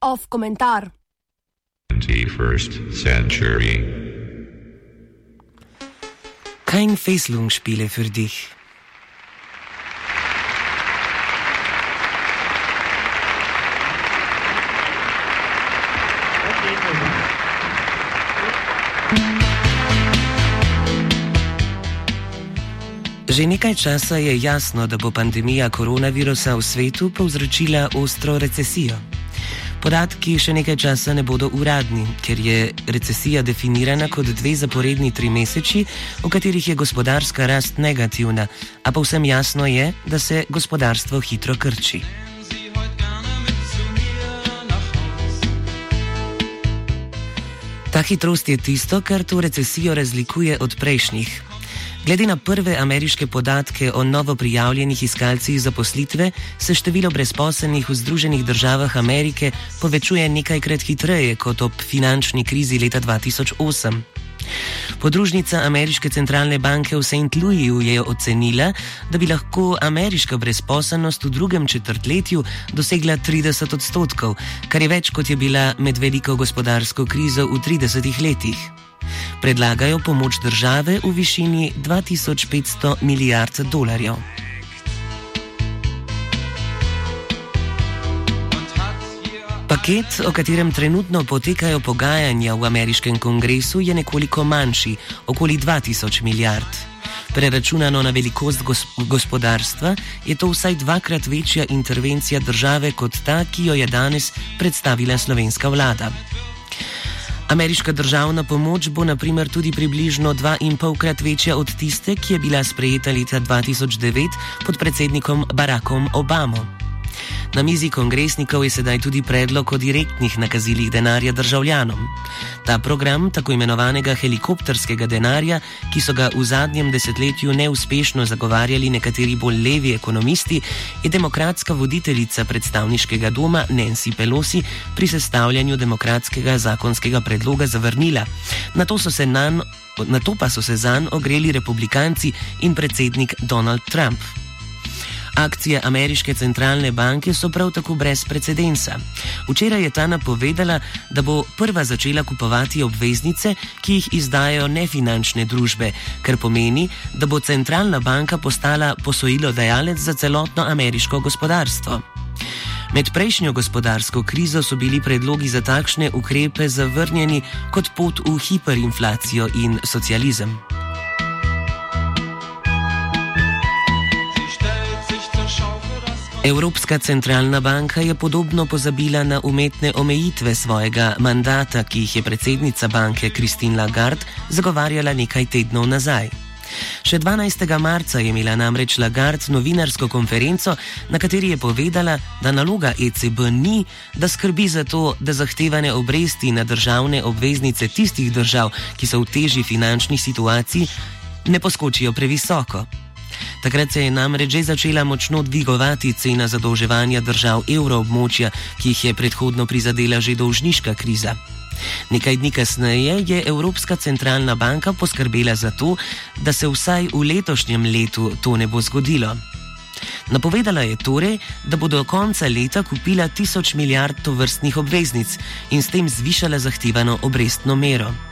Off komentar. 21st century. Kein Fesselungsspiele für dich. Že nekaj časa je jasno, da bo pandemija koronavirusa v svetu povzročila ostro recesijo. Podatki še nekaj časa ne bodo uradni, ker je recesija definirana kot dve zaporedni tri meseči, v katerih je gospodarska rast negativna, a povsem jasno je, da se gospodarstvo hitro krči. Ta hitrost je tisto, kar to recesijo razlikuje od prejšnjih. Glede na prve ameriške podatke o novo prijavljenih iskalcih zaposlitve, se število brezposelnih v Združenih državah Amerike povečuje nekajkrat hitreje kot ob finančni krizi leta 2008. Podružnica Ameriške centralne banke v St. Louisu je ocenila, da bi lahko ameriška brezposelnost v drugem četrtletju dosegla 30 odstotkov, kar je več kot je bila med veliko gospodarsko krizo v 30 letih. Predlagajo pomoč države v višini 2500 milijard dolarjev. Paket, o katerem trenutno potekajo pogajanja v ameriškem kongresu, je nekoliko manjši, okoli 2000 milijard. Preračunano na velikost gospodarstva je to vsaj dvakrat večja intervencija države kot ta, ki jo je danes predstavila slovenska vlada. Ameriška državna pomoč bo naprimer tudi približno dva in polkrat večja od tiste, ki je bila sprejeta leta 2009 pod predsednikom Barackom Obamo. Na mizi kongresnikov je sedaj tudi predlog o direktnih nakazilih denarja državljanom. Ta program, tako imenovanega helikopterskega denarja, ki so ga v zadnjem desetletju neuspešno zagovarjali nekateri bolj levi ekonomisti, je demokratska voditeljica predstavniškega doma Nancy Pelosi pri sestavljanju demokratskega zakonskega predloga zavrnila. Na to, nan, na to pa so se zanj ogreli republikanci in predsednik Donald Trump. Akcije ameriške centralne banke so prav tako brez precedensa. Včeraj je ta napovedala, da bo prva začela kupovati obveznice, ki jih izdajo nefinančne družbe, kar pomeni, da bo centralna banka postala posojilodajalec za celotno ameriško gospodarstvo. Med prejšnjo gospodarsko krizo so bili predlogi za takšne ukrepe zavrnjeni kot pot v hiperinflacijo in socializem. Evropska centralna banka je podobno pozabila na umetne omejitve svojega mandata, ki jih je predsednica banke Christine Lagarde zagovarjala nekaj tednov nazaj. Še 12. marca je imela namreč Lagarde novinarsko konferenco, na kateri je povedala, da naloga ECB ni, da skrbi za to, da zahtevane obresti na državne obveznice tistih držav, ki so v težji finančni situaciji, ne poskočijo previsoko. Takrat se je namreč že začela močno dvigovati cena zadolževanja držav evroobmočja, ki jih je predhodno prizadela že dolžniška kriza. Nekaj dni kasneje je Evropska centralna banka poskrbela za to, da se vsaj v letošnjem letu to ne bo zgodilo. Napovedala je torej, da bo do konca leta kupila tisoč milijard tovrstnih obveznic in s tem zvišala zahtevano obrestno mero.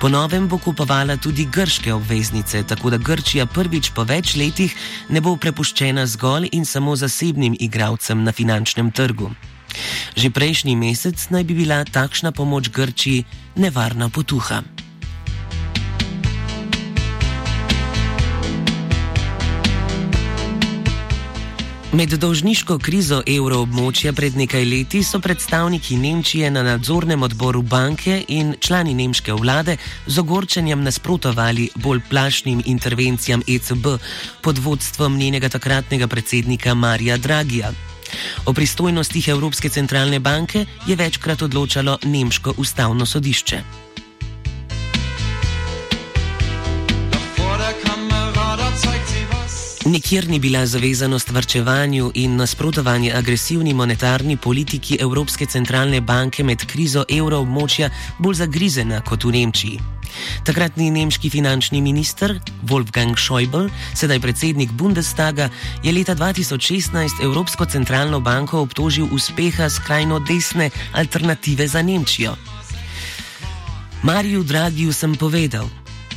Po novem bo kupovala tudi grške obveznice, tako da Grčija prvič po več letih ne bo prepuščena zgolj in samo zasebnim igravcem na finančnem trgu. Že prejšnji mesec naj bi bila takšna pomoč Grčiji nevarna potuha. Med dolžniško krizo evroobmočja pred nekaj leti so predstavniki Nemčije na nadzornem odboru banke in člani nemške vlade z ogorčenjem nasprotovali bolj plašnim intervencijam ECB pod vodstvom njenega takratnega predsednika Marija Dragija. O pristojnostih Evropske centralne banke je večkrat odločalo nemško ustavno sodišče. Nikjer ni bila zavezanost vrčevanju in nasprotovanje agresivni monetarni politiki Evropske centralne banke med krizo evroobmočja bolj zagrizena kot v Nemčiji. Takratni nemški finančni minister Wolfgang Schäuble, sedaj predsednik Bundestaga, je leta 2016 Evropsko centralno banko obtožil uspeha skrajno desne alternative za Nemčijo. Mariju Dragiju sem povedal: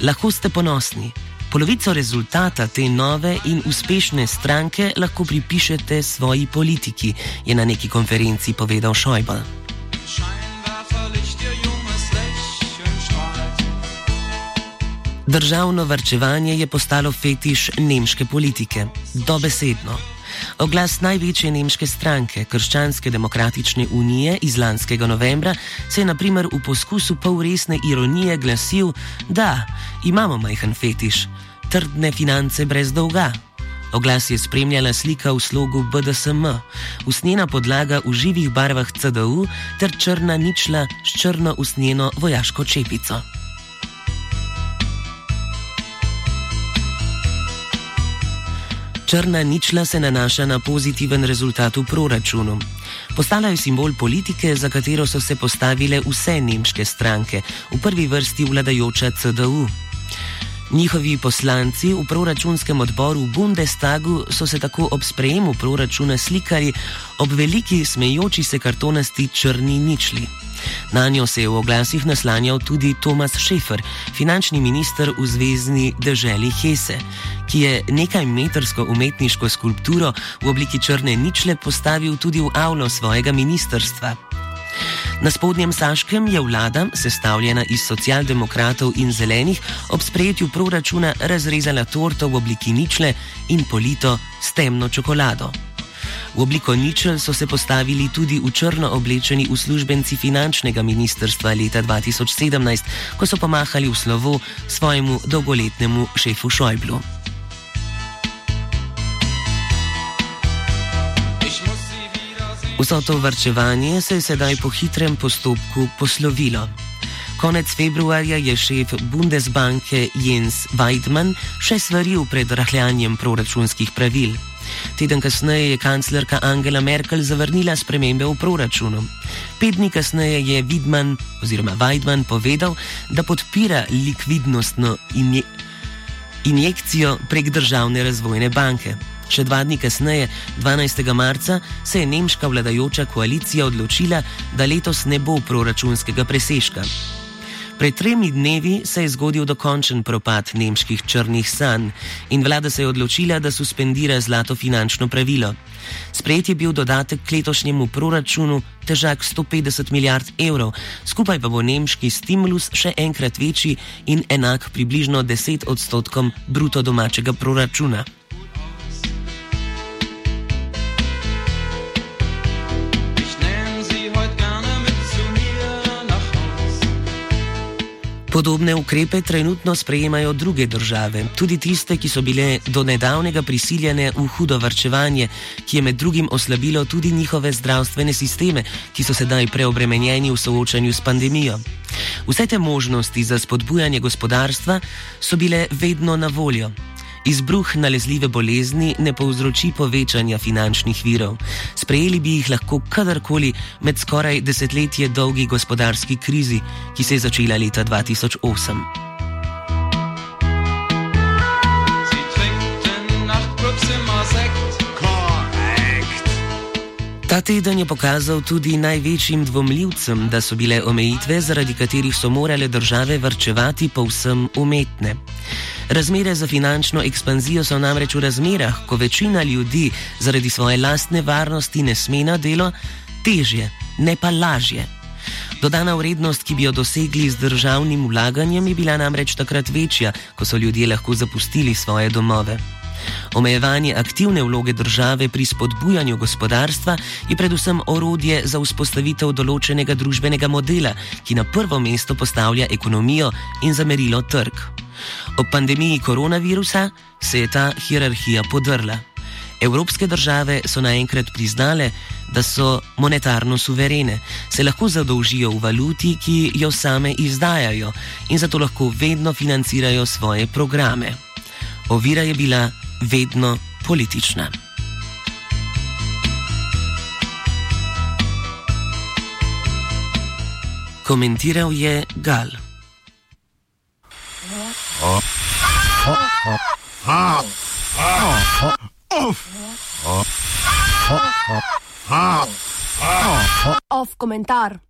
Lahko ste ponosni. Polovico rezultata te nove in uspešne stranke lahko pripišete svoji politiki, je na neki konferenci povedal Šojbal. Državno varčevanje je postalo fetiš nemške politike, dobesedno. Oglas največje nemške stranke, Krščanske demokratične unije iz lanskega novembra, se je naprimer v poskusu polresne ironije glasil, da imamo majhen fetiš, trdne finance brez dolga. Oglas je spremljala slika v slogu BDSM, usnjena podlaga v živih barvah CDU ter črna ničla s črno usnjeno vojaško čepico. Črna ničla se nanaša na pozitiven rezultat v proračunu. Postala je simbol politike, za katero so se postavile vse nemške stranke, v prvi vrsti vladajoča CDU. Njihovi poslanci v proračunskem odboru v Bundestagu so se tako ob sprejemu proračuna slikali ob veliki smejoči se kartonasti črni ničli. Na njo se je v oglasih naslanjal tudi Tomas Šefer, finančni minister v zvezdni državi Hese, ki je nekaj metrsko umetniško skulpturo v obliki črne ničle postavil tudi v avlo svojega ministerstva. Na spodnjem Saškem je vlada, sestavljena iz socialdemokratov in zelenih, ob sprejetju proračuna razrezala torto v obliki ničle in polito s temno čokolado. V obliko ničel so se postavili tudi v črno oblečeni uslužbenci finančnega ministrstva leta 2017, ko so pomahali v slovo svojemu dolgoletnemu šefu Šojblu. Vso to vrčevanje se je sedaj po hitrem postopku poslovilo. Konec februarja je šef Bundesbanke Jens Weidmann še svaril pred rahljanjem proračunskih pravil. Teden kasneje je kanclerka Angela Merkel zavrnila spremembe v proračunu. Pet dni kasneje je Widman oziroma Weidmann povedal, da podpira likvidnostno inje injekcijo prek državne razvojne banke. Še dva dni kasneje, 12. marca, se je nemška vladajoča koalicija odločila, da letos ne bo proračunskega presežka. Pred tremi dnevi se je zgodil dokončen propad nemških črnih sanj in vlada se je odločila, da suspendira zlato finančno pravilo. Sprejet je bil dodatek k letošnjemu proračunu, težak 150 milijard evrov, skupaj pa bo nemški stimulus še enkrat večji in enak približno 10 odstotkom bruto domačega proračuna. Podobne ukrepe trenutno sprejemajo druge države, tudi tiste, ki so bile do nedavnega prisiljene v hudo vrčevanje, ki je med drugim oslabilo tudi njihove zdravstvene sisteme, ki so sedaj preobremenjeni v soočanju s pandemijo. Vse te možnosti za spodbujanje gospodarstva so bile vedno na voljo. Izbruh nalezljive bolezni ne povzroči povečanja finančnih virov. Sprejeli bi jih lahko kadarkoli med skoraj desetletje dolgi gospodarski krizi, ki se je začela leta 2008. Ta teden je pokazal tudi največjim dvomljivcem, da so bile omejitve, zaradi katerih so morale države vrčevati, povsem umetne. Razmere za finančno ekspanzijo so namreč v razmerah, ko večina ljudi zaradi svoje lastne varnosti ne sme na delo, težje, ne pa lažje. Dodana vrednost, ki bi jo dosegli z državnim vlaganjem, je bila namreč takrat večja, ko so ljudje lahko zapustili svoje domove. Omejevanje aktivne vloge države pri spodbujanju gospodarstva je predvsem orodje za vzpostavitev določenega družbenega modela, ki na prvo mesto postavlja ekonomijo in zamerilo trg. Ob pandemiji koronavirusa se je ta hierarhija podrla. Evropske države so naenkrat priznale, da so monetarno suverene, se lahko zadolžijo v valuti, ki jo same izdajajo in zato lahko vedno financirajo svoje programe. Ovira je bila vedno politična. Komentiral je Gal. Off komentar.